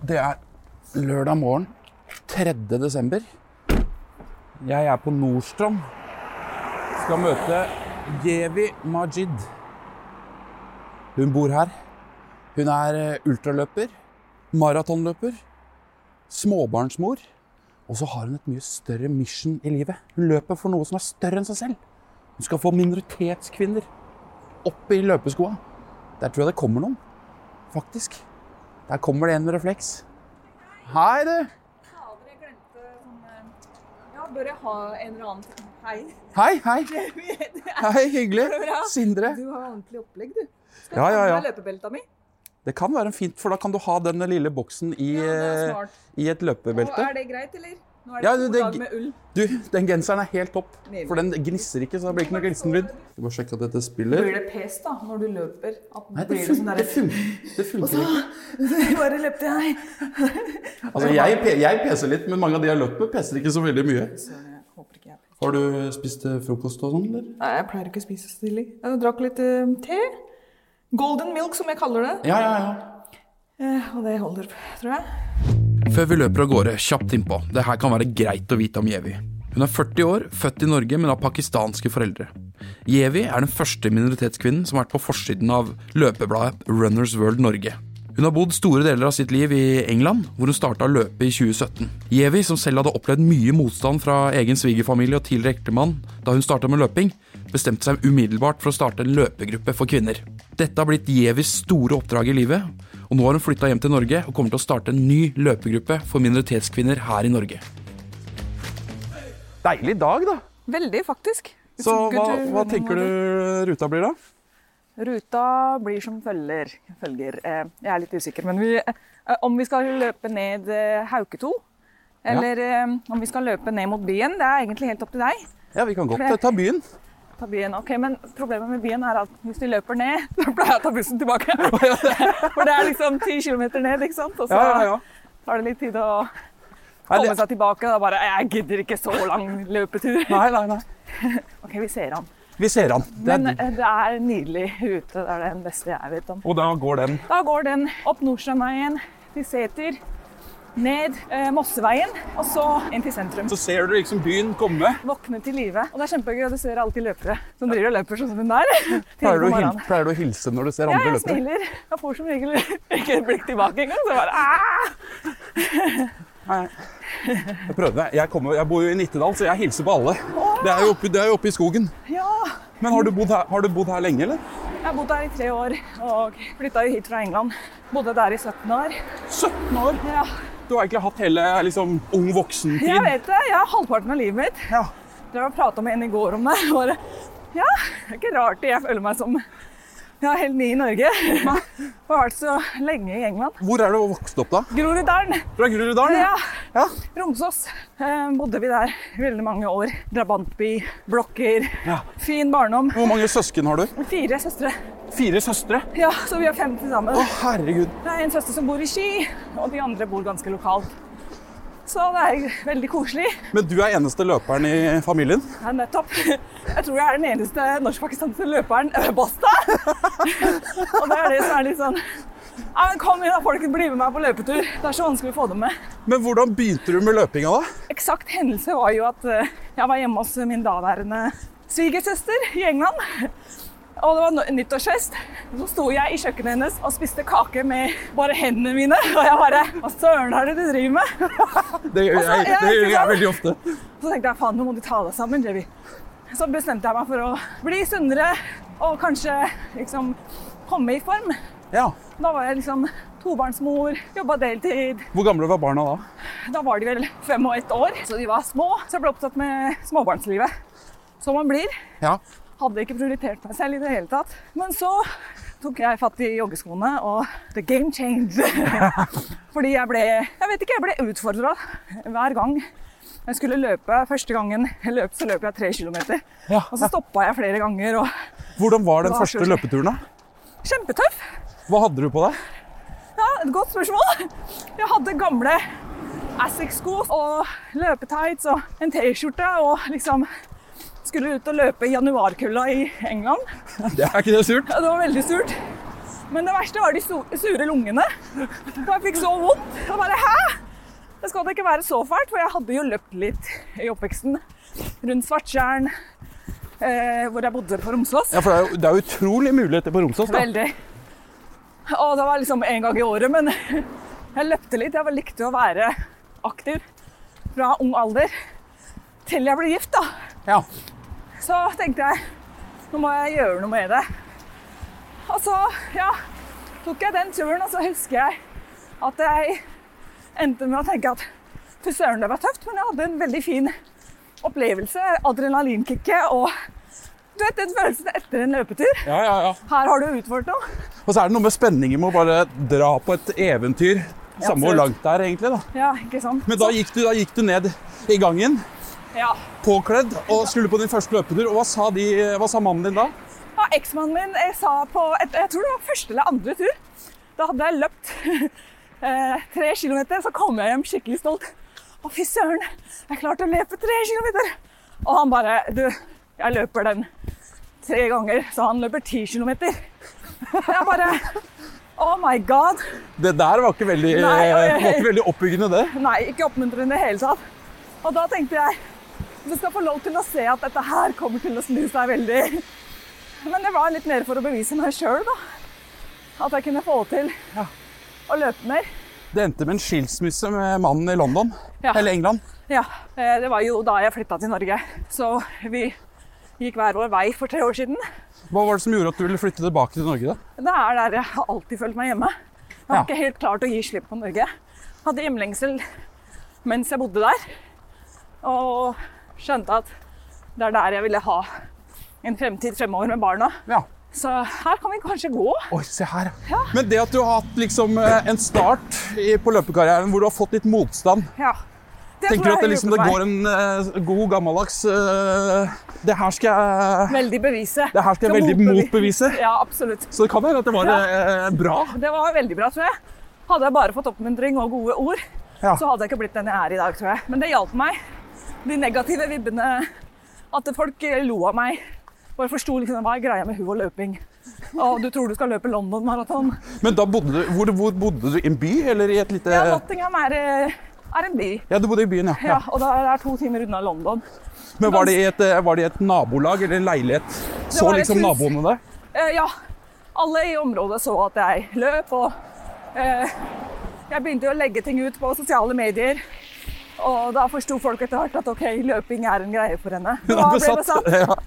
Det er lørdag morgen 3. desember. Jeg er på Nordstrand. Skal møte Jevi Majid. Hun bor her. Hun er eh, ultraløper, maratonløper, småbarnsmor. Og så har hun et mye større mission i livet. Hun løper for noe som er større enn seg selv. Hun skal få minoritetskvinner opp i løpeskoa. Der tror jeg det kommer noen. Faktisk. Der kommer det en med refleks. Hei, du. Glemte sånn eh, Ja, bør jeg ha en eller annen Hei. Hei, hei. Hei, hyggelig. Sindre. Sindre. har ordentlig opplegg, du. Skal Ja, ja, ja. med løpebelta mi? Det kan være fint, for da kan du ha den lille boksen i, Ja, eh, i et Og løpebelte. er det greit, eller? Nå er det Ja, to det- med ull. Du, den genseren er helt topp, for den gnisser ikke, så det blir ikke noe glistenlyd. Skal må sjekke at dette spiller. Blir det pes da, når du løper? At Nei, det, blir det fun sånn det, fun det funker ikke. Bare løpte jeg. Altså, jeg, jeg peser litt, men mange av de jeg har løpt med, peser ikke så veldig mye. Har du spist eh, frokost og sånn, eller? Nei, jeg pleier ikke å spise så tidlig. Jeg drakk litt uh, te. Golden milk, som jeg kaller det. Ja, ja, ja. Uh, og det holder, tror jeg. Før vi løper av gårde, kjapt innpå. Det her kan være greit å vite om Jevi. Hun er 40 år, født i Norge, men har pakistanske foreldre. Jevi er den første minoritetskvinnen som har vært på forsiden av løpebladet Runners World Norge. Hun har bodd store deler av sitt liv i England, hvor hun starta å løpe i 2017. Jevi, som selv hadde opplevd mye motstand fra egen svigerfamilie og tidligere ektemann da hun starta med løping, bestemte seg umiddelbart for å starte en løpegruppe for kvinner. Dette har blitt Jevis store oppdrag i livet, og nå har hun flytta hjem til Norge og kommer til å starte en ny løpegruppe for minoritetskvinner her i Norge. Deilig dag, da. Veldig, faktisk. Så hva, hva tenker du ruta blir, da? Ruta blir som følger. følger. Eh, Jeg er litt usikker, men vi, eh, om vi skal løpe ned eh, Hauketo, eller ja. om vi skal løpe ned mot byen, det er egentlig helt opp til deg. Ja, vi kan godt ta byen. Ta byen, ok, Men problemet med byen er at hvis vi løper ned, så pleier jeg å ta bussen tilbake. For det er liksom ti kilometer ned, ikke sant? Og så tar det litt tid å komme seg tilbake. Da bare Jeg gidder ikke så lang løpetur. Nei, nei, nei. Ok, vi ser han. Vi ser han. Det Men er, eh, det er en nydelig rute. Det er den beste jeg vet om. og da går den. Da går den opp Nordstrandveien til Seter, ned eh, Mosseveien og så inn til sentrum. Så ser du liksom byen komme. Våkne til live. Og det er kjempegøy, og du ser alltid løpere som driver og løper sånn som hun der. Pleier du, pleier du å hilse når du ser andre løpere? Ja, jeg løper. smiler. Jeg får som regel ikke et blikk tilbake engang. Så bare Aah! Nei. Jeg prøvde. Jeg, kommer, jeg bor jo i Nittedal, så jeg hilser på alle. Det er jo oppe, det er jo oppe i skogen. Ja! Men har du bodd her, har du bodd her lenge, eller? Jeg har bodd her i tre år og flytta hit fra England. Bodde der i 17 år. 17 år! Ja, Du har egentlig hatt hele liksom, ung voksentid. jeg vet det. Jeg har halvparten av livet mitt. Ja. Jeg prata med en i går om det. Bare, ja, det er ikke rart jeg føler meg som ja, helt ny i Norge. Jeg har vært så lenge i England. Hvor er du vokst opp, da? Groruddalen. Fra Groruddalen? Ja, ja. Romsås. Eh, bodde vi der veldig mange år. Drabantby, blokker. Ja. Fin barndom. Hvor mange søsken har du? Fire søstre. Fire søstre? Ja, så vi har fem til sammen. Å, herregud. Det er en søster som bor i Ski, og de andre bor ganske lokalt. Så det er veldig koselig. Men du er eneste løperen i familien? Ja, nettopp. Jeg tror jeg er den eneste norsk-pakistanske løperen øh, Basta. Og det er det som er litt sånn ja, men Kom igjen, da, folkens, bli med meg på løpetur. Det er så vanskelig å få dem med. Men hvordan begynte du med løpinga, da? Eksakt hendelse var jo at øh, jeg var hjemme hos min daværende svigersøster i England. Og det var nyttårsfest. Så sto jeg i kjøkkenet hennes og spiste kake med bare hendene mine. Og jeg bare Hva søren er det du driver med? Det gjør jeg, det gjør jeg veldig ofte. Så tenkte jeg faen, nå må du ta deg sammen, Jevi. Så bestemte jeg meg for å bli sunnere og kanskje liksom komme i form. Ja. Da var jeg liksom tobarnsmor, jobba deltid. Hvor gamle var barna da? Da var de vel fem og ett år, så de var små. Så jeg ble opptatt med småbarnslivet. Som man blir. Ja. Hadde ikke prioritert meg selv i det hele tatt. Men så tok jeg fatt i joggeskoene, og the game changed. Fordi jeg ble Jeg vet ikke, jeg ble utfordra hver gang. Jeg skulle løpe Første gangen jeg løp, så løp jeg tre kilometer. Ja. Og så stoppa jeg flere ganger. og Hvordan var den var første så- løpeturen, da? Kjempetøff! Hva hadde du på deg? Ja, et godt spørsmål. Jeg hadde gamle Asics-sko og løpetights og en T-skjorte og liksom skulle ut og løpe i januarkulda i England. Det er ikke det surt? Ja, det var veldig surt. Men det verste var de sure lungene. Og jeg fikk så vondt. Jeg bare hæ? Det skal da ikke være så fælt, for jeg hadde jo løpt litt i oppveksten. Rundt Svartjern, eh, hvor jeg bodde på Romsås. Ja, for det er jo, det er utrolig muligheter på Romsås, da. Veldig. Og det var liksom en gang i året, men jeg løpte litt. Jeg likte å være aktiv fra ung alder til jeg ble gift, da. Ja. Så tenkte jeg nå må jeg gjøre noe med det. Og så ja, tok jeg den turen, og så husker jeg at jeg endte med å tenke at fy søren, det var tøft, men jeg hadde en veldig fin opplevelse. Adrenalinkicket og du vet den følelsen etter en løpetur. Ja, ja, ja. Her har du utført noe. Og så er det noe med spenningen med å bare dra på et eventyr. Samme hvor langt det er, egentlig. da. Ja, ikke sant? Men da gikk, du, da gikk du ned i gangen, Ja. påkledd, og skulle på din første løpetur. Og hva sa, de, hva sa mannen din da? ja Eksmannen min jeg sa på et, jeg tror det var første eller andre tur. Da hadde jeg løpt eh, tre kilometer, så kom jeg hjem skikkelig stolt. Å, fy søren, jeg klarte å løpe tre kilometer! Og han bare Du, jeg løper den tre ganger, så han løper ti kilometer. Jeg bare Oh my god. Det der var ikke veldig, Nei, jeg, oi. var ikke veldig oppbyggende, det. Nei, ikke oppmuntrende i det hele tatt. Og da tenkte jeg du skal få lov til å se at dette her kommer til å snu seg veldig. Men det var litt mer for å bevise meg sjøl, da. At jeg kunne få til Ja. å løpe mer. Det endte med en skilsmisse med mannen i London. Ja. Eller England. Ja, eh, det var jo da jeg flytta til Norge. Så vi gikk hver vår vei for tre år siden. Hva var det som gjorde at du ville flytte tilbake til Norge? da? Det er der jeg har alltid følt meg hjemme. Jeg har Ja. ikke helt klart å gi slipp på Norge. Hadde hjemlengsel mens jeg bodde der. Og skjønte at det er der jeg ville ha en fremtid fremover med barna. Ja. Så her kan vi kanskje gå. Oi, se her. Ja. Men det at du har hatt liksom eh, en start på løpekarrieren hvor du har fått litt motstand Ja. Det Tenker du at det, liksom, det går en uh, god, gammeldags uh, Det her skal jeg. Veldig bevise. Det her skal jeg veldig motbevi- motbevise. Ja, absolutt. Så det kan hende at det var uh, bra. Det var veldig bra, tror jeg. Hadde jeg bare fått oppmuntring og gode ord, Ja. så hadde jeg ikke blitt den jeg er i dag, tror jeg. Men det hjalp meg. De negative vibbene, at folk lo av meg. Bare forsto liksom, hva er greia med hun og løping. Og du tror du skal løpe London Marathon. Men da bodde du hvor, hvor bodde du? I en by eller i et lite Ja, Nottingham er, eh, er en by. Ja, du bodde i byen, ja. Ja, og det er to timer unna London. Men var det, i et, eh, var det et nabolag eller en leilighet? Så liksom naboene det? Eh, ja, alle i området så at jeg løp, og jeg begynte å legge ting ut på sosiale medier. Og da forsto folk etter hvert at ok, løping er en greie for henne. Hun er ble besatt. Ja.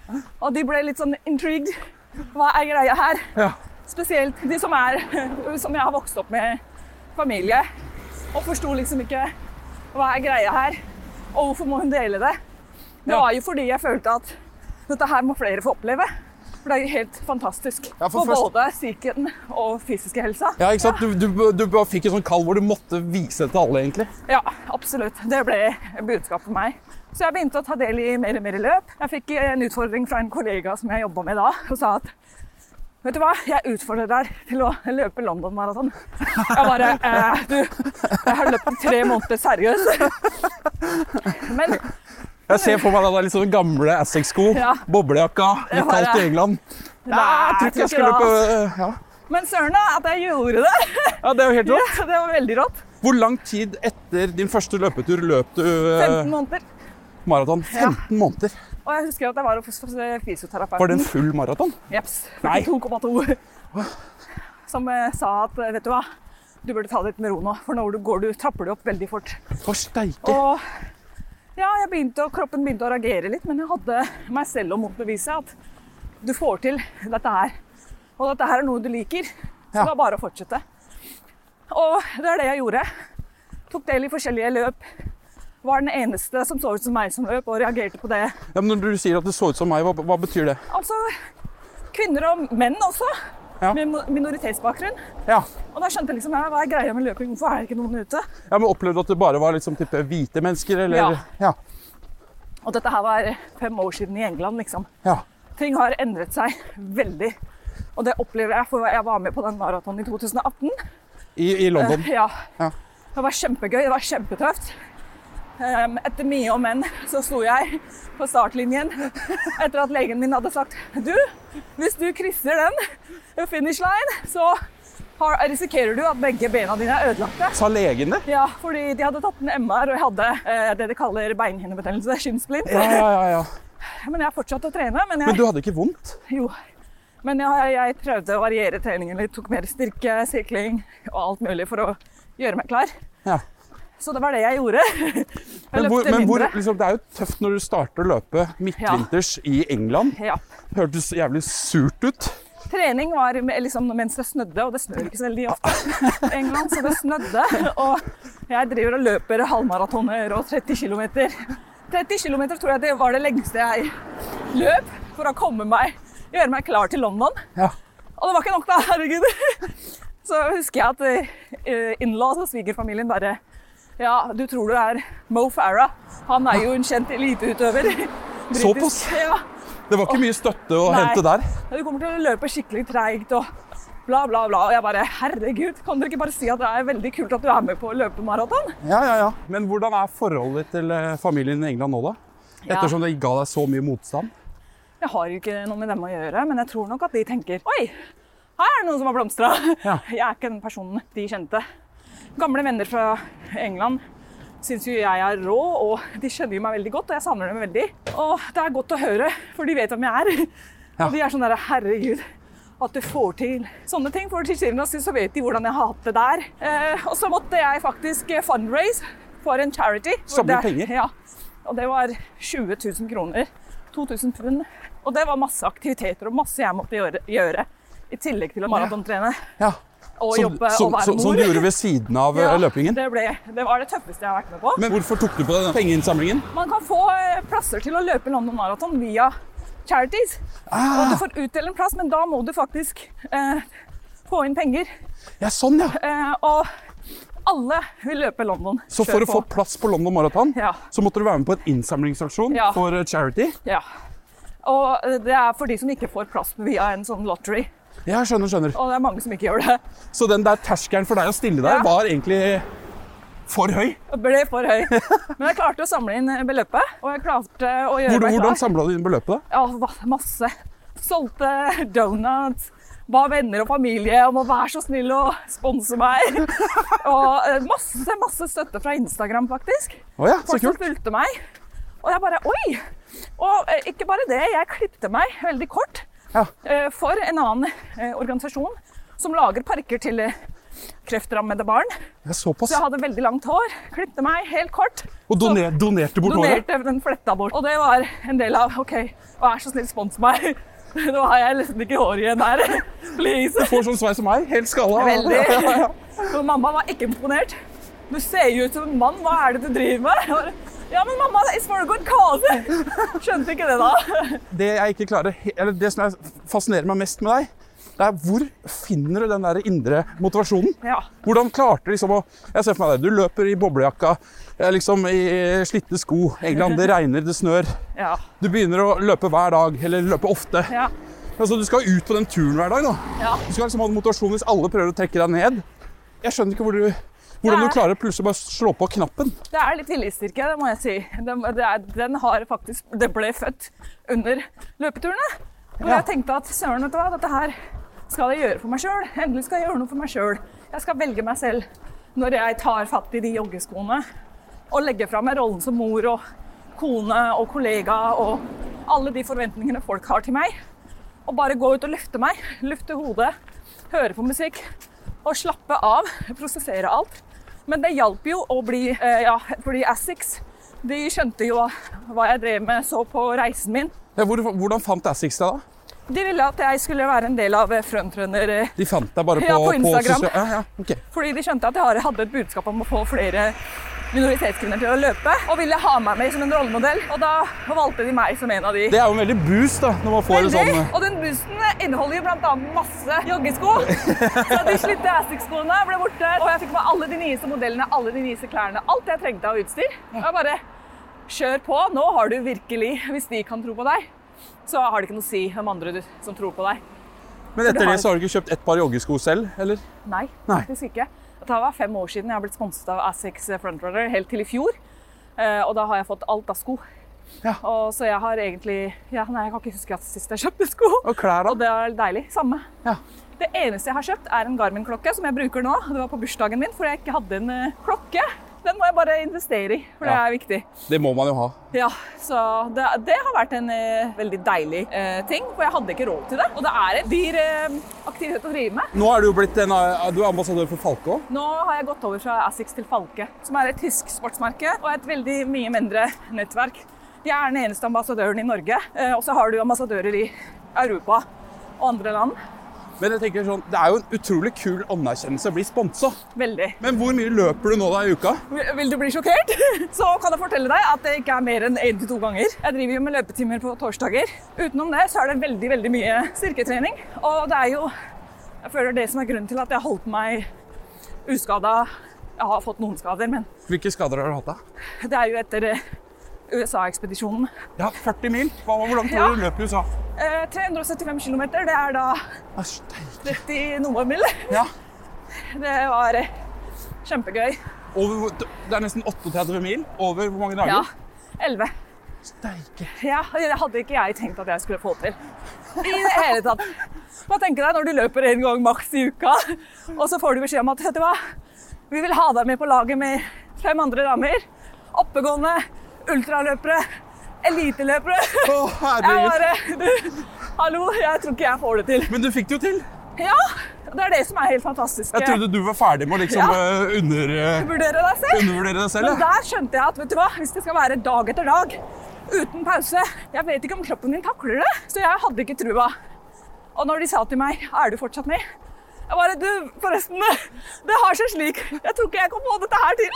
Og de ble litt sånn intrigued. Hva er greia her? Ja. Spesielt de som er Som jeg har vokst opp med familie. Og forsto liksom ikke hva er greia her, og hvorfor må hun dele det? Det var jo fordi jeg følte at dette her må flere få oppleve. For det er helt fantastisk Ja, for for, først- både psyken og fysiske helsa. Ja, ikke sant? Du, du, du bare fikk en sånn kall hvor du måtte vise det til alle, egentlig. Ja, absolutt. Det ble budskapet for meg. Så jeg begynte å ta del i mer og mer løp. Jeg fikk en utfordring fra en kollega som jeg jobba med da, og sa at Vet du hva, jeg utfordrer deg til å løpe London Marathon. Jeg bare eh, Du, jeg har løpt tre måneder seriøst. Men Jeg ser for meg den liksom gamle Assex-sko, Ja. boblejakka, litt kaldt i England. Ja, jeg tror ikke jeg skulle på ja. Men søren at jeg gjorde det! ja, det er jo helt rått. Det var veldig rått. Hvor lang tid etter din første løpetur løp du eh, 15 måneder. maraton? 15 måneder. Og jeg husker at jeg var hos fysioterapeuten. Var det en full maraton? Jeps. Nei. 42,2. Som eh, sa at eh, vet du hva, du burde ta det litt med ro nå, for nå du går du, trapper du opp veldig fort. For steike. Og ja, begynte, kroppen begynte å reagere litt, men jeg hadde meg selv å motbevise at du får til dette her. Og dette her er noe du liker, så Ja. det er bare å fortsette. Og det er det jeg gjorde. Tok del i forskjellige løp. Var den eneste som så ut som meg som løp, og reagerte på det. Ja, men når du sier at det så ut som meg, hva, hva betyr det? Altså, kvinner og menn også. Ja. med minoritetsbakgrunn. Ja. Og da skjønte jeg liksom hva er greia med løping, hvorfor er det ikke noen ute? ja, men Opplevde at det bare var liksom type hvite mennesker, eller? Ja. Og dette her var fem år siden i England, liksom. ja. Ting har endret seg veldig. Og det opplever jeg, for jeg var med på den maratonen i 2018. I, I London. Uh, ja. Ja. Det var kjempegøy, det var kjempetøft. Um, etter mye om men så sto jeg på startlinjen etter at legen min hadde sagt Du, hvis du krysser den finish line, så risikerer du at begge bena dine er ødelagte. Sa legen det? Ja, fordi de hadde tatt en MR, og jeg hadde eh, det de kaller beinhinnebetennelse, skinnsplint. Ja, ja, ja, ja. Men jeg har fortsatt å trene. Men jeg, Men du hadde ikke vondt? jo. Men jeg, jeg prøvde å variere treningen litt. Tok mer styrke, sirkling og alt mulig for å gjøre meg klar. Ja. Så det var det jeg gjorde. Jeg Men, hvor, men hvor, liksom, det er jo tøft når du starter å løpe midtvinters i England. Ja. Hørtes jævlig surt ut. Trening var liksom mens det snødde, og det snør ikke så veldig ofte i England, så det snødde. Og jeg driver og løper halvmaratoner og 30 km. 30 km tror jeg det var det lengste jeg løp for å komme meg, gjøre meg klar til London. Ja. Og det var ikke nok, da. Herregud. Så husker jeg at uh, in-laws og svigerfamilien bare Ja, du tror det er Mo Farah. Han er jo en kjent eliteutøver. Såpass? Ja. Det var ikke mye støtte å Nei. hente der. Nei, Du kommer til å løpe skikkelig treigt og bla, bla, bla. Og jeg bare Herregud, kan dere ikke bare si at det er veldig kult at du er med på å løpe maraton? Ja, ja, ja. Men hvordan er forholdet til eh, familien i England nå, da? Ja. Ettersom det ga deg så mye motstand. Jeg har jo ikke noe med dem å gjøre, men jeg tror nok at de tenker Oi, her er det noen som har blomstra. Ja. Jeg er ikke den personen de kjente. Gamle venner fra England syns jo jeg er rå, og de skjønner jo meg veldig godt, og jeg savner dem veldig. Og det er godt å høre, for de vet hvem jeg er. Ja. Og de er sånn derre Herregud, at du får til sånne ting. For til syvende og sist så vet de hvordan jeg har hatt det der. Eh, og så måtte jeg faktisk fundraise for en charity. Samle penger? Ja. Og det var 20 000 kroner. 2000 pund. Og det var masse aktiviteter og masse jeg måtte gjøre. gjøre I tillegg til å maratontrene Ja. og Som, jobbe som, og være mor. som du gjorde ved siden av eh, Ja, løpingen. Det, ble, det var det tøffeste jeg har vært med på. Men hvorfor tok du på den pengeinnsamlingen? Man kan få eh, plasser til å løpe London Marathon via charities. Og Ah, du får utdelt en plass, men da må du faktisk eh, få inn penger. ja, sånn, ja. Eh, og alle vil løpe London. Så for å få plass på London Marathon, Ja. så måtte du være med på en innsamlingsaksjon Ja. for eh, charity? Ja. Og eh, det er for de som ikke får plass via en sånn lottery. Ja, skjønner, skjønner. Og det er mange som ikke gjør det. Så den der terskelen for deg å stille der Ja. var egentlig for høy. Det ble for høy. Men jeg klarte å samle inn beløpet, og jeg klarte å gjøre Hvordan, meg hvordan samla du inn beløpet? da? Ja, masse. Solgte donuts. Ba venner og familie om å være så snill og sponse meg. Og eh, masse, masse støtte fra Instagram, faktisk. Oh ja, så Folk kult. fulgte meg. Og jeg bare Oi! Og eh, ikke bare det, jeg klippte meg veldig kort Ja. eh, for en annen eh, organisasjon som lager parker til eh, kreftrammede barn. Jeg så, Så jeg hadde veldig langt hår. Klippte meg helt kort. Og doner, donerte bort håret? Donerte den fletta bort. Og det var en del av OK, vær så snill, spons meg. Nå har jeg liksom ikke hår igjen her. Please. Får sånn sveis som meg, helt skalla. Veldig. Ja, ja, ja. Mamma var ikke imponert. Du ser jo ut som en mann, hva er det du driver med? Ja, men mamma, it's for a good cause. Skjønte ikke det da. Det jeg ikke klarer, eller det som jeg fascinerer meg mest med deg, det er hvor finner du den der indre motivasjonen? Ja. Hvordan klarte du liksom å Jeg ser for meg deg, du løper i boblejakka, eh, liksom i slitte sko. England, det regner, det snør. Ja. Du begynner å løpe hver dag, eller løpe ofte. Ja. Altså, du skal ut på den turen hver dag. da. ja. Du skal liksom ha motivasjon hvis alle prøver å trekke deg ned. Jeg skjønner ikke hvor du, hvordan du klarer plutselig bare slå på knappen. Det er litt viljestyrke, det må jeg si. Den, den har faktisk Det ble født under løpeturene. Og Ja. jeg tenkte at søren, vet du hva, dette her skal jeg gjøre for meg sjøl. Endelig skal jeg gjøre noe for meg sjøl. Jeg skal velge meg selv når jeg tar fatt i de joggeskoene og legger fra meg rollen som mor og kone og kollega og alle de forventningene folk har til meg. Og bare gå ut og løfte meg. løfte hodet, høre på musikk og slappe av. Prosessere alt. Men det hjalp jo å bli eh, Ja, fordi Assix de skjønte jo hva jeg drev med, så på reisen min. Ja, hvor, hvordan fant Assix deg da? De ville at jeg skulle være en del av eh, frontrunner... eh, De fant deg bare på, Ja, på Instagram. På ja, ja, ok. Fordi de skjønte at jeg hadde et budskap om å få flere minoritetskvinner til å løpe, og ville ha meg med som en rollemodell. Og da valgte de meg som en av de. Det er jo en veldig boost da, når man får en Veldig. sånn Og den boosten inneholder jo bl.a. masse joggesko. Så de slitte Asics-skoene ble borte, og jeg fikk med alle de nyeste modellene, alle de nyeste klærne. Alt jeg trengte av utstyr. Og jeg bare kjør på. Nå har du virkelig Hvis de kan tro på deg, så har det ikke noe å si hvem andre du, som tror på deg. Men etter det så har du ikke kjøpt ett par joggesko selv, eller? Nei. faktisk ikke. Det var fem år siden jeg har blitt sponset av Asics Frontrunner, helt til i fjor. Eh, Og da har jeg fått alt av sko. Ja. Og så jeg har egentlig ja, Nei, jeg kan ikke huske at sist jeg kjøpte sko. Og klær Og det er deilig. Samme. Ja. Det eneste jeg har kjøpt, er en Garmin-klokke som jeg bruker nå. Det var på bursdagen min, for jeg ikke hadde en eh, klokke. Den må jeg bare investere i, for det er viktig. Det må man jo ha. Ja, Så det, det har vært en eh, veldig deilig eh, ting, for jeg hadde ikke råd til det. Og det er en dyr eh, aktivitet å drive med. Nå er du jo blitt en, eh, du er ambassadør for Falke òg. Nå har jeg gått over fra Asics til Falke, som er et tysk sportsmerke og et veldig mye mindre nettverk. Jeg er den eneste ambassadøren i Norge, eh, og så har du ambassadører i Europa og andre land. Men jeg tenker sånn, det er jo en utrolig kul anerkjennelse å bli sponsa. Veldig. Men hvor mye løper du nå da i uka? Vil du bli sjokkert? Så kan jeg fortelle deg at det ikke er mer enn én til to ganger. Jeg driver jo med løpetimer på torsdager. Utenom det så er det veldig veldig mye styrketrening. Og det er jo Jeg føler det som er grunnen til at jeg har holdt meg uskada. Jeg har fått noen skader, men Hvilke skader har du hatt da? det er jo etter eh, USA-ekspedisjonen. Ja, 40 mil. Hvor langt Ja. har du løp i USA? Eh, 375 km, det er da 30 noe mil. Ja. Det var eh, kjempegøy. Over, det er nesten 38 mil. Over hvor mange dager? Ja. 11. Steike. Ja, det hadde ikke jeg tenkt at jeg skulle få til. I det hele tatt. Hva tenker deg når du løper en gang maks i uka, og så får du beskjed om at vet du hva, vi vil ha deg med på laget med fem andre damer. Oppegående ultraløpere, eliteløpere. Å, Jeg bare du, Hallo, jeg tror ikke jeg får det til. Men du fikk det jo til. Ja, det er det som er helt fantastisk. Jeg trodde du var ferdig med å liksom Ja. eh, under, eh, Vurdere deg selv. undervurdere deg selv. Men der skjønte jeg at vet du hva, hvis det skal være dag etter dag uten pause Jeg vet ikke om kroppen min takler det, så jeg hadde ikke trua. Og når de sa til meg 'Er du fortsatt med?' Jeg bare Du, forresten, det har seg slik. Jeg tror ikke jeg kan få dette her til.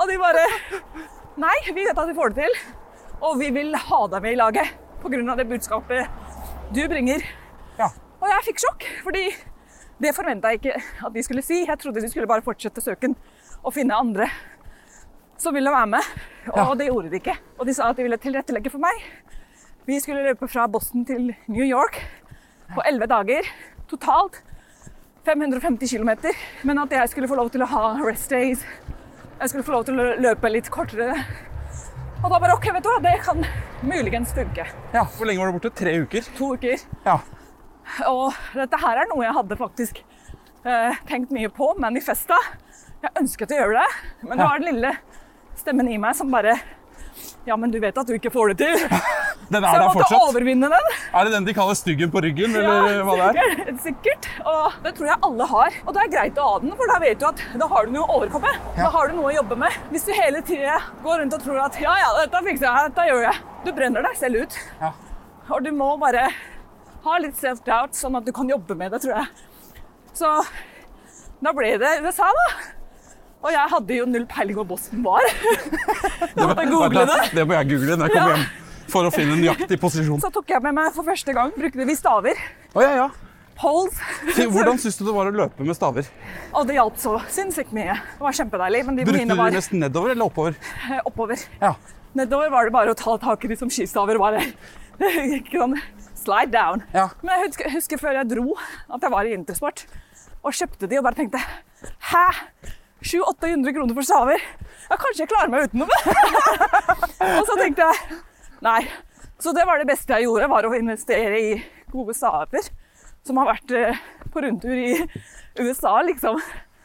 Og de bare Nei, vi vet at vi får det til. Og vi vil ha deg med i laget pga. det budskapet du bringer. Ja. Og jeg fikk sjokk, fordi det forventa jeg ikke at de skulle si. Jeg trodde de skulle bare fortsette søken og finne andre som ville være med. Og Ja. det gjorde de ikke. Og de sa at de ville tilrettelegge for meg. Vi skulle løpe fra Boston til New York på elleve dager. Totalt 550 km. Men at jeg skulle få lov til å ha rest days. Jeg skulle få lov til å løpe litt kortere. Og da bare OK, vet du hva, det kan muligens funke. ja. Hvor lenge var du borte? Tre uker? To uker. Ja. Og dette her er noe jeg hadde faktisk eh, tenkt mye på, manifesta. Jeg ønsket å gjøre det, men det var den lille stemmen i meg som bare Ja, men du vet at du ikke får det til. Den Så er jeg der måtte fortsatt? overvinne den. Er det den de kaller styggen på ryggen, eller hva det er? sikkert. Og det tror jeg alle har. Og det er greit å ha den, for da vet du at da har du noe å overkomme. Da har du noe å jobbe med. Hvis du hele tida går rundt og tror at ja, ja, dette fikser jeg, dette gjør jeg. Du brenner deg selv ut. Ja. Og du må bare ha litt self-doubt, sånn at du kan jobbe med det, tror jeg. Så da ble det USA, da. Og jeg hadde jo null peiling hvor Boston var. Jeg måtte google det. Det må jeg google når jeg kommer hjem. For å finne nøyaktig posisjon. Så tok jeg med meg for første gang, brukte vi staver. Oh, ja, ja. Poles. Hvordan syns du det var å løpe med staver? Og det hjalp så sinnssykt mye. Det var kjempedeilig, men de Brukte du var de mest nedover eller oppover? oppover. Ja. Nedover var det bare å ta tak i de som skistaver. Bare ikke sånn slide down. Ja. Men jeg husker, husker før jeg dro at jeg var i Intersport og kjøpte de og bare tenkte Hæ? 700-800 kroner for staver? Ja, kanskje jeg klarer meg uten det! og så tenkte jeg nei. Så det var det beste jeg gjorde, var å investere i gode staver. Som har vært eh, på rundtur i USA, liksom.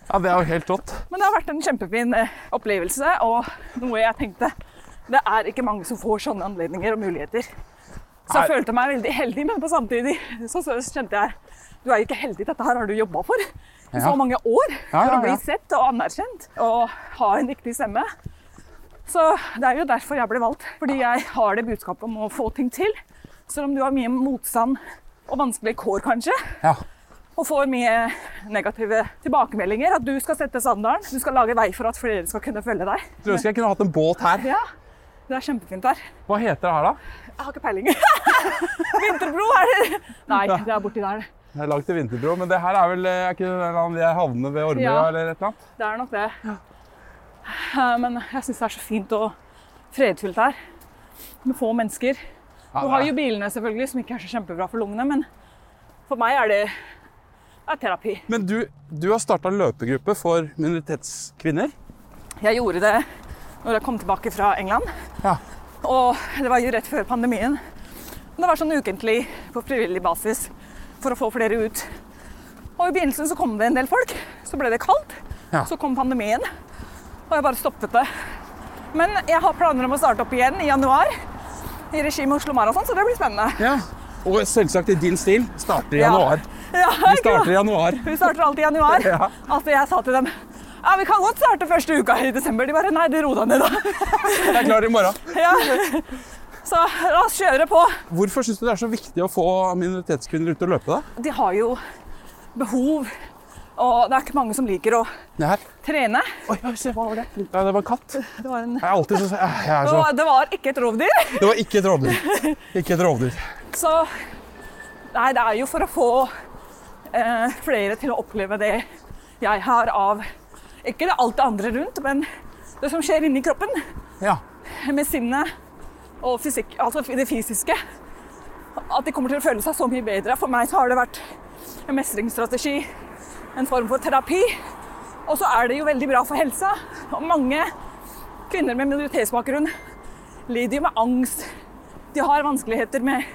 ja, det er jo helt rått. Men det har vært en kjempefin eh, opplevelse, og noe jeg tenkte Det er ikke mange som får sånne anledninger og muligheter. Så jeg følte meg veldig heldig, men på samtidig så, kjente jeg du er jo ikke heldig, dette her har du jobba for i så mange år. Ja, For å bli sett og anerkjent og ha en viktig stemme. Så det er jo derfor jeg ble valgt. Fordi jeg har det budskapet om å få ting til. Selv om du har mye motstand og vanskelige kår, kanskje, Ja. Og får mye negative tilbakemeldinger. At du skal sette standarden. Du skal lage vei for at flere skal kunne følge deg. Jeg skulle jeg kunne hatt en båt her. Ja, det er kjempefint her. Hva heter det her, da? Jeg har ikke peiling. Vinterbro er det. Nei, det er borti der. Det er langt til Vinterbro, men det her er vel er ikke det av ved Ormøya Ja. eller et eller annet? Det er nok det. Ja. Men jeg syns det er så fint og fredfullt her. Med få mennesker. Ja, Du har jo bilene, selvfølgelig, som ikke er så kjempebra for lungene, men for meg er det er terapi. Men du, du har starta løpegruppe for minoritetskvinner. Jeg gjorde det når jeg kom tilbake fra England. Ja. Og det var jo rett før pandemien. Det var sånn ukentlig på frivillig basis for å få flere ut. Og i begynnelsen så kom det en del folk. Så ble det kaldt. Ja. Så kom pandemien. Og jeg bare stoppet det. Men jeg har planer om å starte opp igjen i januar. I regi med Oslo Marathon, så det blir spennende. Ja. Og selvsagt i din stil. Starter i januar. Ja, Vi starter i januar. Vi starter alltid i januar. Ja. Altså, jeg sa til dem ja, vi kan godt starte første uka i desember. De bare nei, det ro deg ned, da. Jeg er klar i morgen. Ja. Så la oss kjøre på. Hvorfor syns du det er så viktig å få minoritetskvinner ut og løpe? da? De har jo behov, og det er ikke mange som liker å trene. Oi, se, hva var det? Ja, det var en katt. Det var, en, Jeg alltid så, jeg det så var, det var ikke et rovdyr. Det var ikke et rovdyr. Ikke et rovdyr. Så nei, det er jo for å få eh, flere til å oppleve det jeg har av Ikke det alt det andre rundt, men det som skjer inni kroppen. Ja. med sinnet og fysikk, altså det fysiske. At de kommer til å føle seg så mye bedre. For meg så har det vært en mestringsstrategi, en form for terapi. Og så er det jo veldig bra for helsa. Og mange kvinner med minoritetsbakgrunn lider jo med angst. De har vanskeligheter med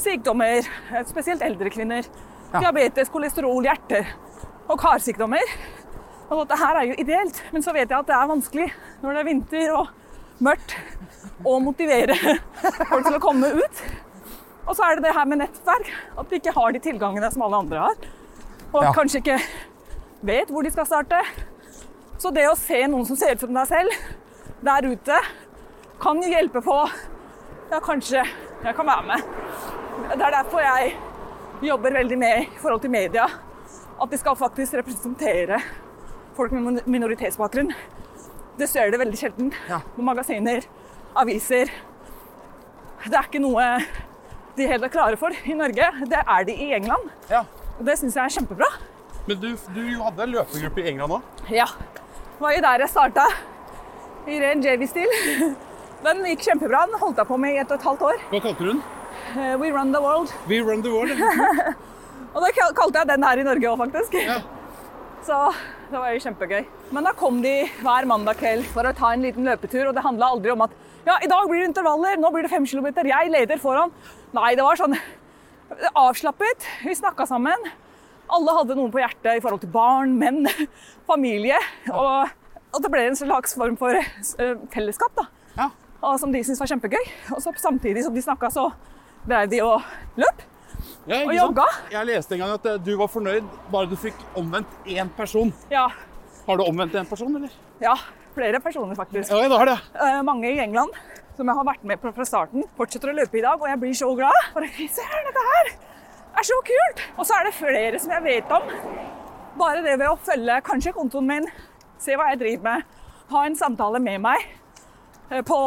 sykdommer, spesielt eldre kvinner. Ja. Diabetes, kolesterol, hjerte og karsykdommer. Og dette her er jo ideelt, men så vet jeg at det er vanskelig når det er vinter og mørkt å motivere folk til å komme ut. Og så er det det her med nettverk, at de ikke har de tilgangene som alle andre har. Og Ja. kanskje ikke vet hvor de skal starte. Så det å se noen som ser ut som deg selv der ute, kan jo hjelpe på Ja, kanskje jeg kan være med. Det er derfor jeg jobber veldig med i forhold til media. At de skal faktisk representere folk med minoritetsbakgrunn. Det ser det veldig sjelden Ja. på magasiner, aviser. Det er ikke noe de helt er klare for i Norge. Det er de i England. ja. Og det syns jeg er kjempebra. Men du, du hadde en løpegruppe i England òg? Ja. Det var jo der jeg starta. I ren JV-stil. Den gikk kjempebra. Den holdt jeg på med i ett og et halvt år. Hva kalte du den? Eh, We run the world. We Run the World. Og da kal- kalte jeg den her i Norge òg, faktisk. Ja. Så det var jo kjempegøy. Men da kom de hver mandag kveld for å ta en liten løpetur, og det handla aldri om at ja, i dag blir det intervaller, nå blir det fem kilometer, jeg leder foran. Nei, det var sånn avslappet. Vi snakka sammen. Alle hadde noe på hjertet i forhold til barn, menn, familie. Og, og det ble en slags form for eh, fellesskap, da. Ja. Og som de syntes var kjempegøy. Og så samtidig som de snakka, så dreiv de og løp. Ja, Og jogga. Jeg leste en gang at eh, du var fornøyd bare du fikk omvendt én person. Ja, Har du omvendt én person, eller? ja flere personer, faktisk. Ja, det har det. Eh, mange i England som jeg har vært med på fra starten, fortsetter å løpe i dag, og jeg blir så glad. Bare, fy søren, dette her er så kult! Og så er det flere som jeg vet om. Bare det ved å følge kanskje kontoen min, se hva jeg driver med, ha en samtale med meg eh, på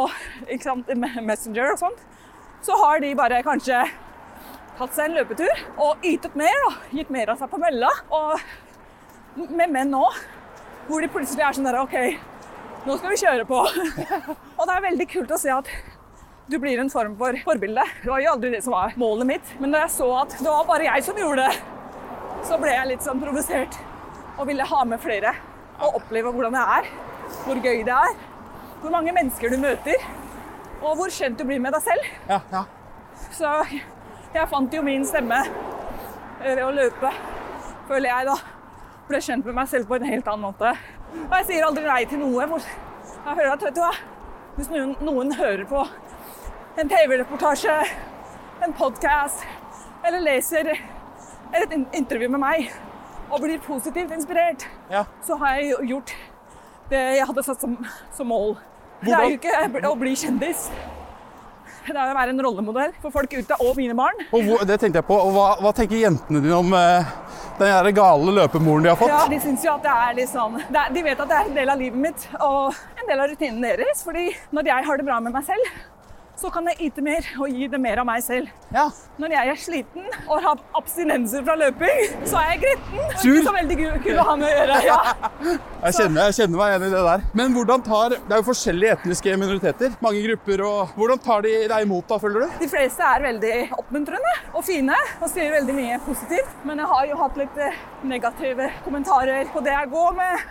ikke sant, Messenger og sånt, så har de bare kanskje tatt seg en løpetur og ytet mer, da. gitt mer av seg på mølla. Og med menn nå, hvor de plutselig er sånn der OK, nå skal vi kjøre på. Og det er veldig kult å se at du blir en form for forbilde. Det var jo aldri det som var målet mitt, men da jeg så at det var bare jeg som gjorde det, så ble jeg litt sånn provosert og ville ha med flere og oppleve hvordan det er, hvor gøy det er, hvor mange mennesker du møter, og hvor kjent du blir med deg selv. Ja, ja. Så jeg fant jo min stemme ved å løpe, føler jeg da. Ble kjent med meg selv på en helt annen måte. Og jeg sier aldri nei til noe. Jeg hører at, vet du hva, Hvis noen, noen hører på en TV-reportasje, en podkast eller leser et intervju med meg og blir positivt inspirert, ja. så har jeg gjort det jeg hadde satt som, som mål. Det er jo ikke å bli kjendis. Det er å være en rollemodell for folk ute og mine barn. Og det tenkte jeg på. Og hva, hva tenker jentene dine om eh, Den gale løpemoren de har fått. Ja, De syns jo at det er litt sånn det er, De vet at det er en del av livet mitt og en del av rutinen deres. fordi når jeg har det bra med meg selv, så kan jeg yte mer og gi det mer av meg selv. Ja. Når jeg er sliten og har abstinenser fra løping, så er jeg gretten. Sur. Ikke så veldig kul å ha med å gjøre. Ja. Jeg kjenner, jeg kjenner meg igjen i det der. Men hvordan tar Det er jo forskjellige etniske minoriteter. Mange grupper. og Hvordan tar de deg imot, da, føler du? De fleste er veldig oppmuntrende og fine og sier veldig mye positivt. Men jeg har jo hatt litt eh, negative kommentarer på det jeg går med.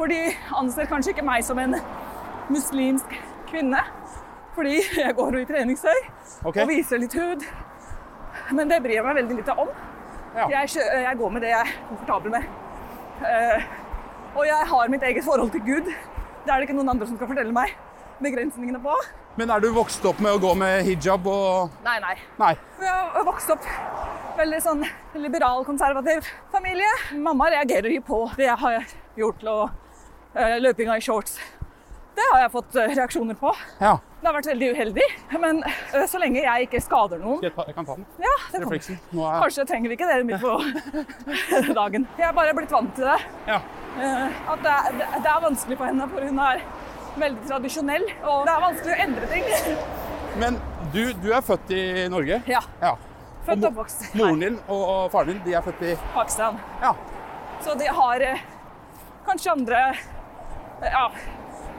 For de anser kanskje ikke meg som en muslimsk kvinne. Fordi jeg går jo i treningstøy okay. og viser litt hud. Men det bryr jeg meg veldig lite om. Ja. Jeg, jeg går med det jeg er komfortabel med. Uh, og jeg har mitt eget forhold til Gud. Det er det ikke noen andre som skal fortelle meg begrensningene på. Men er du vokst opp med å gå med hijab og Nei, nei. Nei. Jeg har vokst opp veldig sånn liberal, konservativ familie. Mamma reagerer jo på det jeg har gjort og eh, løpinga i shorts. Det har jeg fått eh, reaksjoner på. Ja. Det har vært veldig uheldig. Men eh, så lenge jeg ikke skader noen Jeg, tar, jeg kan ta den. Ja, det. Refleksen. Nå er Kanskje trenger vi ikke det midt på dagen. Jeg er bare blitt vant til det. Ja. Eh, At det er, det- er vanskelig for henne, for hun er veldig tradisjonell. Og det er vanskelig å endre ting. Men du, du er født i Norge? Ja. Ja. Født og oppvokst Moren din og faren din de er født i Pakistan. Ja. Så de har kanskje andre Ja.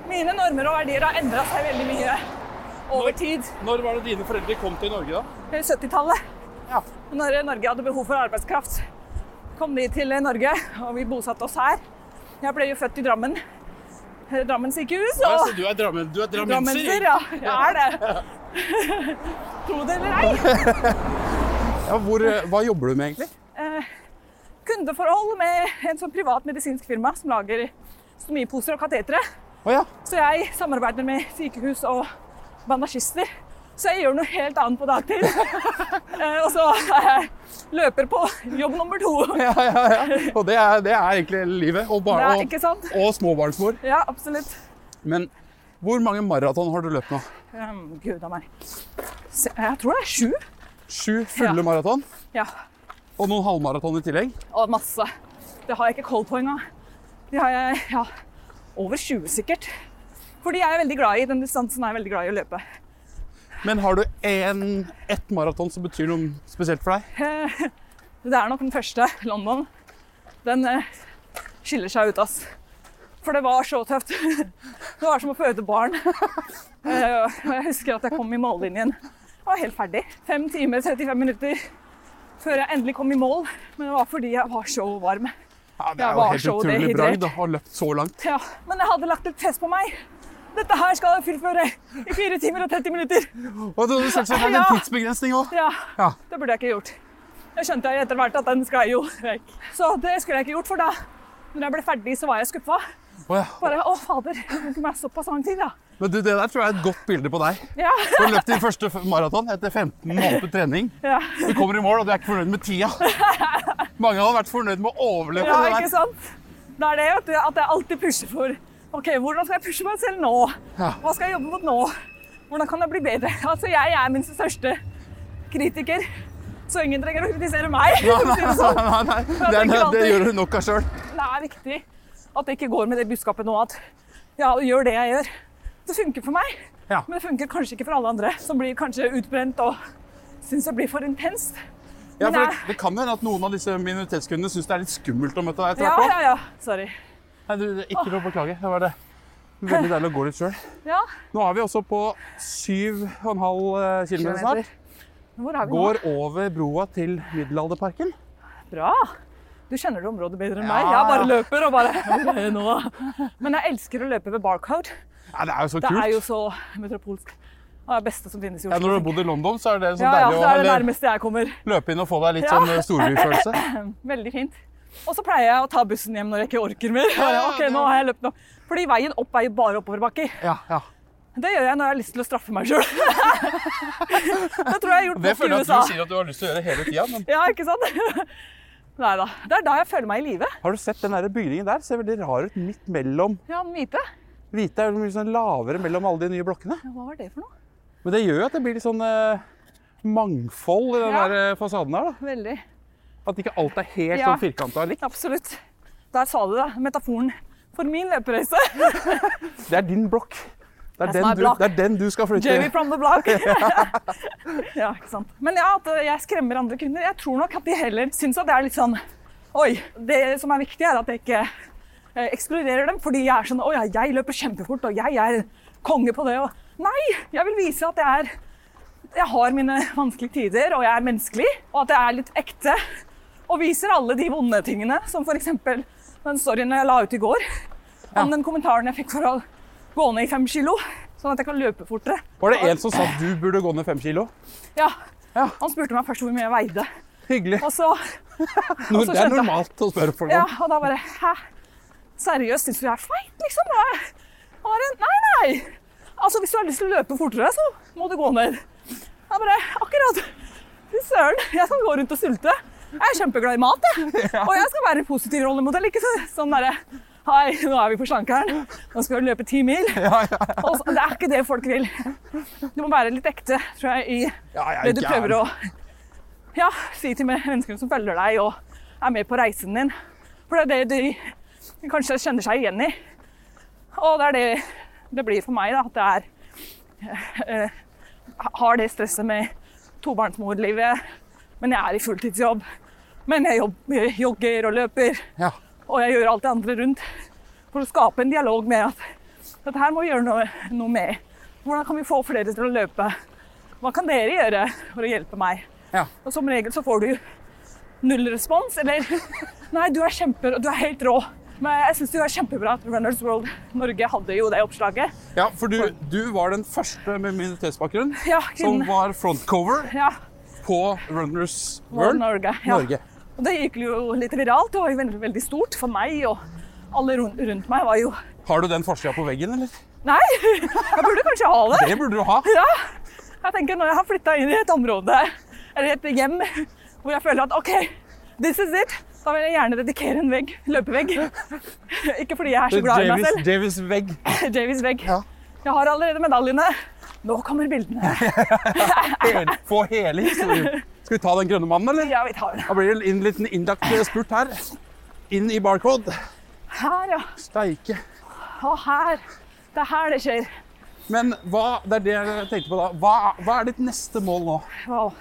Mine normer og verdier har endra seg veldig mye over tid. Når var det dine foreldre kom til Norge, da? Er 70-tallet, Ja. når Norge hadde behov for arbeidskraft, kom de til Norge, og vi bosatte oss her. Jeg ble jo født i Drammen. eh, Drammen sykehus. Ja, Og så du er, drammen, du er drammenser, ja. Jeg er det. Tro det eller ei. Ja, hvor, eh, hva jobber du med, egentlig? Eh, kundeforhold med en sånn privat medisinsk firma som lager stomiposer og katetere. Å ja. Så jeg samarbeider med sykehus og bandasjister. Så jeg gjør noe helt annet på dagtid. Eh, og så er jeg løper på jobb nummer to. ja, ja, ja. Og det er, det er egentlig livet. Og, Det bar, og, og småbarnsmor. Ja, absolutt. Men hvor mange maraton har du løpt nå? Um, Gud a meg. Jeg tror det er sju. Sju fulle Ja. maraton? Ja, Og noen halvmaraton i tillegg? og masse. Det har jeg ikke koll på engang. De har jeg ja, over 20 sikkert. Fordi jeg er veldig glad i den distansen er jeg veldig glad i å løpe. Men har du en, ett maraton som betyr noe spesielt for deg? Det er nok den første, London. Den eh, skiller seg ut, ass. For det var så tøft. Det var som å føde barn. Eh, Og jeg husker at jeg kom i mållinjen. Jeg var helt ferdig. Fem timer, 35 minutter før jeg endelig kom i mål. Men det var fordi jeg var så varm. Ja, Det er jo helt utrolig bra bragd å ha løpt så langt. Ja, men jeg hadde lagt et press på meg. Dette her skal jeg fullføre i 4 timer og 30 minutter. Og du hadde selvsagt hatt en tidsbegrensning òg. Ja, Ja. det burde jeg ikke gjort. Jeg skjønte etter hvert at den sklei jo vekk. Så det skulle jeg ikke gjort, for da når jeg ble ferdig, så var jeg skuffa. Å ja. Bare å, fader, det tok være såpass lang tid, da. Men du, det der tror jeg er et godt bilde på deg. Ja, Du har løpt din første maraton etter 15 måneder trening. ja. Du kommer i mål, og du er ikke fornøyd med tida. Mange hadde vært fornøyd med å overleve ja det ikke sant? Det er det vet du, at jeg alltid pusher for OK, hvordan skal jeg pushe meg selv nå? Hva skal jeg jobbe mot nå? Hvordan kan jeg bli bedre? Altså, jeg er min største kritiker, så ingen trenger å kritisere meg. Nei, nei, sånn. Nei, nei, det, er, det gjør du nok av sjøl. Det er viktig at det ikke går med det budskapet nå at ja, gjør det jeg gjør. Det funker for meg, Ja. men det funker kanskje ikke for alle andre, som blir kanskje utbrent og syns det blir for intenst. Ja, for det, det kan hende at noen av disse minoritetskundene syns det er litt skummelt å møte deg etter Ja, hvert. ja, ja. Sorry. Nei, du, ikke noe å beklage. Det var det. Veldig deilig å gå litt sjøl. Ja, Nå er vi også på 7,5 km snart. Hvor er vi Går over broa til Middelalderparken. Bra. Du kjenner det området bedre enn Ja, meg. Jeg bare løper og bare nå? Men jeg elsker å løpe ved Barcode. Ja, det er jo så kult. Det er jo så metropolsk. Er det beste som finnes i Ja, når du har bodd i London, så er det så ja, ja, deilig er det å nærmeste jeg kommer. løpe inn og få deg litt Ja. sånn storbyfølelse. Veldig fint. Og så pleier jeg å ta bussen hjem når jeg ikke orker mer. Bare, ok, nå har jeg løpt nå. Fordi veien opp er jo bare oppoverbakker. Ja, ja. Det gjør jeg når jeg har lyst til å straffe meg sjøl. det tror jeg har gjort Det nok føler jeg at du sier at du har lyst til å gjøre hele tida. Men Ja, ikke sant? Nei da. Det er da jeg føler meg i live. har du sett den der bygningen der? Ser veldig rar ut midt mellom Ja, den hvite. Hvite er jo mye sånn lavere mellom alle de nye blokkene. Hva var det for noe? Men det gjør jo at det blir litt sånn eh, mangfold i den Ja. der eh, fasaden her. da. Veldig. At ikke alt er helt Ja. sånn firkanta likt. Absolutt. Der sa du det. Metaforen for min løpereise. Det er din blokk. Det er, den som er du, blokk. det er den du skal flytte. Jamie from the block. ja, ikke sant. Men ja, at jeg skremmer andre kvinner. Jeg tror nok at de heller syns at det er litt sånn Oi. Det som er viktig, er at jeg ikke eh, ekskluderer dem fordi jeg er sånn Å ja, jeg løper kjempefort, og jeg er konge på det. Og nei, jeg vil vise at jeg er jeg har mine vanskelige tider, og jeg er menneskelig, og at jeg er litt ekte. Og viser alle de vonde tingene, som f.eks. den storyen jeg la ut i går. Om den kommentaren jeg fikk for å gå ned i fem kilo, sånn at jeg kan løpe fortere. Var det en som sa at du burde gå ned fem kilo? Ja. Ja. Han spurte meg først hvor mye jeg veide. Hyggelig. Og så, og så det er normalt å spørre folk ja, og da bare Hæ? Seriøst, syns du jeg er feit, liksom? Bare, nei, nei. Altså, hvis du har lyst til å løpe fortere, så må du gå ned. Jeg bare Akkurat. Fy søren, jeg skal gå rundt og sulte. Jeg er kjempeglad i mat, jeg. Og jeg skal være positiv rollemodell. Ikke sånn derre Hei, nå er vi på slankeren. Nå skal vi løpe ti mil. Ja, ja, Og det er ikke det folk vil. Du må være litt ekte, tror jeg, i det du er prøver å ja, si til menneskene som følger deg og er med på reisen din. For det er det de kanskje kjenner seg igjen i. Og det er det det blir for meg, da, at det er eh, Har det stresset med tobarnsmorlivet, men jeg er i fulltidsjobb. Men jeg jobb, jogger og løper, Ja. og jeg gjør alt det andre rundt for å skape en dialog med at dette her må vi gjøre noe, noe med. Hvordan kan vi få flere til å løpe? Hva kan dere gjøre for å hjelpe meg? Ja. Og som regel så får du null respons, eller Nei, du er kjemper, og du er helt rå. Men jeg syns det var kjempebra at Runners World Norge hadde jo det oppslaget. ja, for du, du var den første med minoritetsbakgrunn Ja, som var frontcover Ja, på Runners World World Norge. Ja. Norge. Og det gikk jo litt viralt. Det var jo veldig, veldig stort for meg, og alle rundt, rundt meg var jo Har du den forsida på veggen, eller? Nei, jeg burde kanskje ha det. Det burde du ha. Ja. Jeg tenker når jeg har flytta inn i et område eller et hjem hvor jeg føler at OK, this is it, da vil jeg gjerne dedikere en vegg, løpevegg. Ikke fordi jeg er så glad i meg selv. Javis vegg. Javis vegg. Ja. Jeg har allerede medaljene. Nå kommer bildene. Hele, få hele historien. Skal vi ta den grønne mannen, eller? Ja, vi tar den. Da blir det en liten innlagt spurt her. Inn i barcode. Her, ja. Steike. Og her. Det er her det skjer. Men hva, det er det jeg tenkte på da. Hva, hva er ditt neste mål nå? Wow.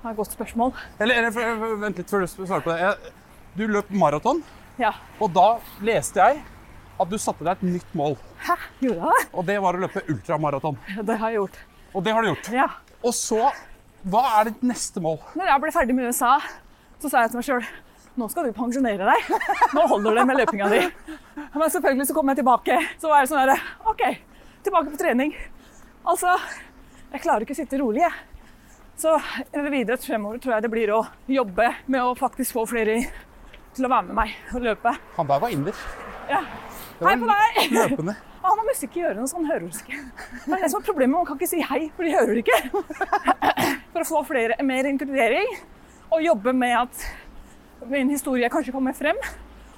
Det er et godt spørsmål. Eller, eller vent litt før du svarer på det. Jeg- Du løp maraton, Ja. og da leste jeg at du satte deg et nytt mål. Hæ? Gjorde jeg det? Og det var å løpe ultramaraton. det? Har jeg gjort. Og det har du gjort. Ja. Og så, hva er ditt neste mål? Når jeg ble ferdig med USA, så sa jeg til meg sjøl nå skal du pensjonere deg. Nå holder det med løpinga di. Men selvfølgelig så kom jeg tilbake. Så var jeg sånn herre OK, tilbake på trening. Altså, jeg klarer ikke å sitte rolig, jeg. Så videre fremover tror jeg det blir å jobbe med å faktisk få flere til å være med meg og løpe. Han der var inder. Ja. Hei på deg! Løpende. Han har musikk i ørene, så han hører oss ikke. Det er det som er problemet, man kan ikke si hei, for de hører ikke. For å få flere, mer inkludering og jobbe med at min historie kanskje kommer frem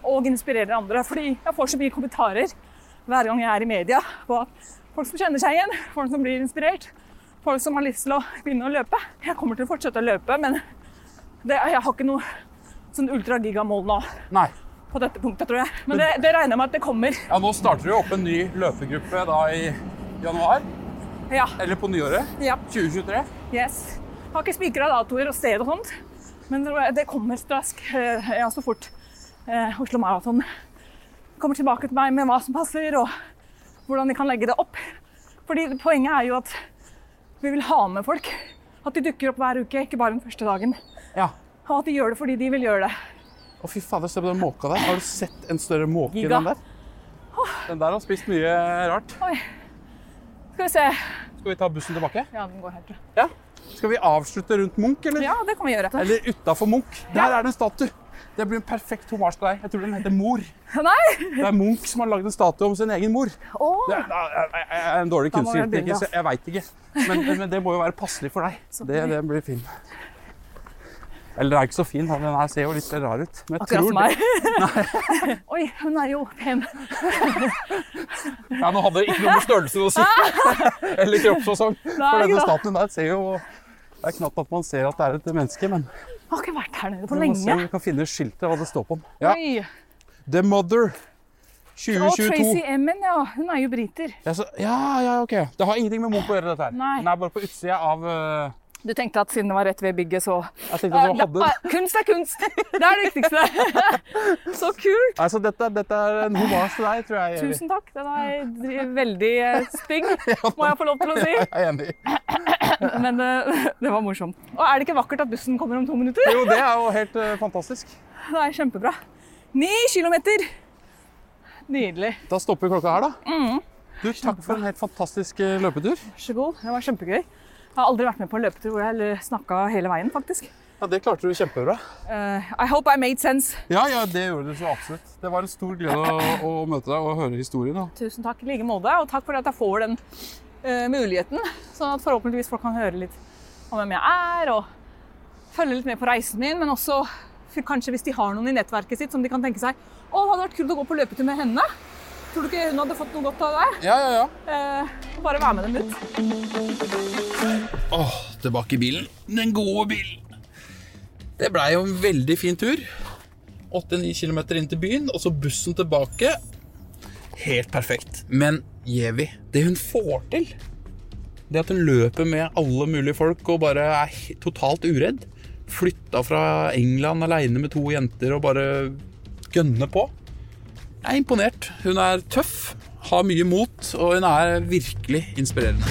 og inspirerer andre. Fordi jeg får så mye kommentarer hver gang jeg er i media på at folk som kjenner seg igjen, folk som blir inspirert, folk som har lyst til å begynne å løpe. Jeg kommer til å fortsette å løpe, men det, jeg har ikke noe sånn ultra-gigamål nå Nei. på dette punktet, tror jeg. Men det, det regner jeg med at det kommer. Ja, nå starter vi opp en ny løpegruppe da i januar. Ja. Eller på nyåret. ja. 2023. Yes. Jeg har ikke spikra datoer og sted og sånt, men det- kommer straks, eh, ja, så fort eh, Oslo Maraton kommer tilbake til meg med hva som passer, og hvordan de kan legge det opp. Fordi Poenget er jo at vi vil ha med folk. At de dukker opp hver uke, ikke bare den første dagen. Ja. Og at de gjør det fordi de vil gjøre det. Å, fy fader, se på den måka der. Har du sett en større måke enn den der? Den der har spist mye rart. Oi. Skal vi se. Skal vi ta bussen tilbake? Ja, den går helt bra. Ja. Skal vi avslutte rundt Munch, eller? Ja, det kan vi gjøre. Eller utafor Munch? Der er det en statue. Det blir en perfekt hommage til deg. Jeg tror den heter Mor. Nei! Det er Munch som har lagd en statue om sin egen mor. Oh. Det er, jeg, jeg, jeg er en dårlig kunstner. så jeg veit ikke. Men, men det må jo være passelig for deg. Det, det blir fin. Eller den er ikke så fin. Den her ser jo litt rar ut. Men jeg akkurat som meg. Oi, hun er jo pen. Ja, nå hadde det ikke noe med størrelse å si. Eller kroppsfasong. For denne statuen der ser jo Det er knapt at man ser at det er et menneske, men Jeg Har ikke vært her nede på Vi må se om vi kan finne skiltet, hva det står på den. Ja. The Mother Og 2022. Tracy Emin, ja. Hun er jo briter. Ja, så, ja, ja, ok. Det har ingenting med Munch å gjøre, dette her. Nei. Den er bare på utsida av uh, Du tenkte at siden det var rett ved bygget, så Jeg tenkte at hadde Kunst er kunst! Det er det viktigste. Så kult! Altså, dette, dette er en hommage til deg, tror jeg. Tusen takk. Den er veldig eh, stygg, må jeg få lov til å si. Jeg er enig. Men det, det var morsomt. Og er det ikke vakkert at bussen kommer om to minutter? Jo, det er jo helt eh, fantastisk. Det er kjempebra. Ni kilometer! Nydelig. Da stopper klokka her, da. Mm. Du, takk for en helt fantastisk eh, løpetur. Vær så god. Det var kjempegøy. Jeg har aldri vært med på en løpetur hvor jeg snakka hele veien, faktisk. Ja, Det klarte du kjempebra. Uh, I hope I made sense. Ja, ja, det gjorde du så absolutt. Det var en stor glede å, å møte deg og høre historien. Da. Tusen takk i like måte, og takk for at jeg får den uh, muligheten. Sånn at forhåpentligvis folk kan høre litt om hvem jeg er, og følge litt med på reisen min. Men også kanskje hvis de har noen i nettverket sitt som de kan tenke seg Å, det hadde vært kult å gå på løpetur med henne. Tror du ikke hun hadde fått noe godt av det? Ja, ja, ja. Eh, bare være med dem ut. Åh, tilbake i bilen. Den gode bilen. Det blei jo en veldig fin tur. 8-9 km inn til byen, og så bussen tilbake. Helt perfekt. Men Jevi, det hun får til Det at hun løper med alle mulige folk og bare er totalt uredd. Flytta fra England aleine med to jenter og bare gønner på. Jeg er imponert. Hun er tøff, har mye mot, og hun er virkelig inspirerende.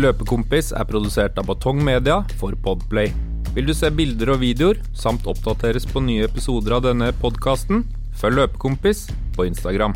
Løpekompis er produsert av Batong Media for Podplay. Vil du se bilder og videoer, samt oppdateres på nye episoder av denne podkasten, følg Løpekompis på Instagram.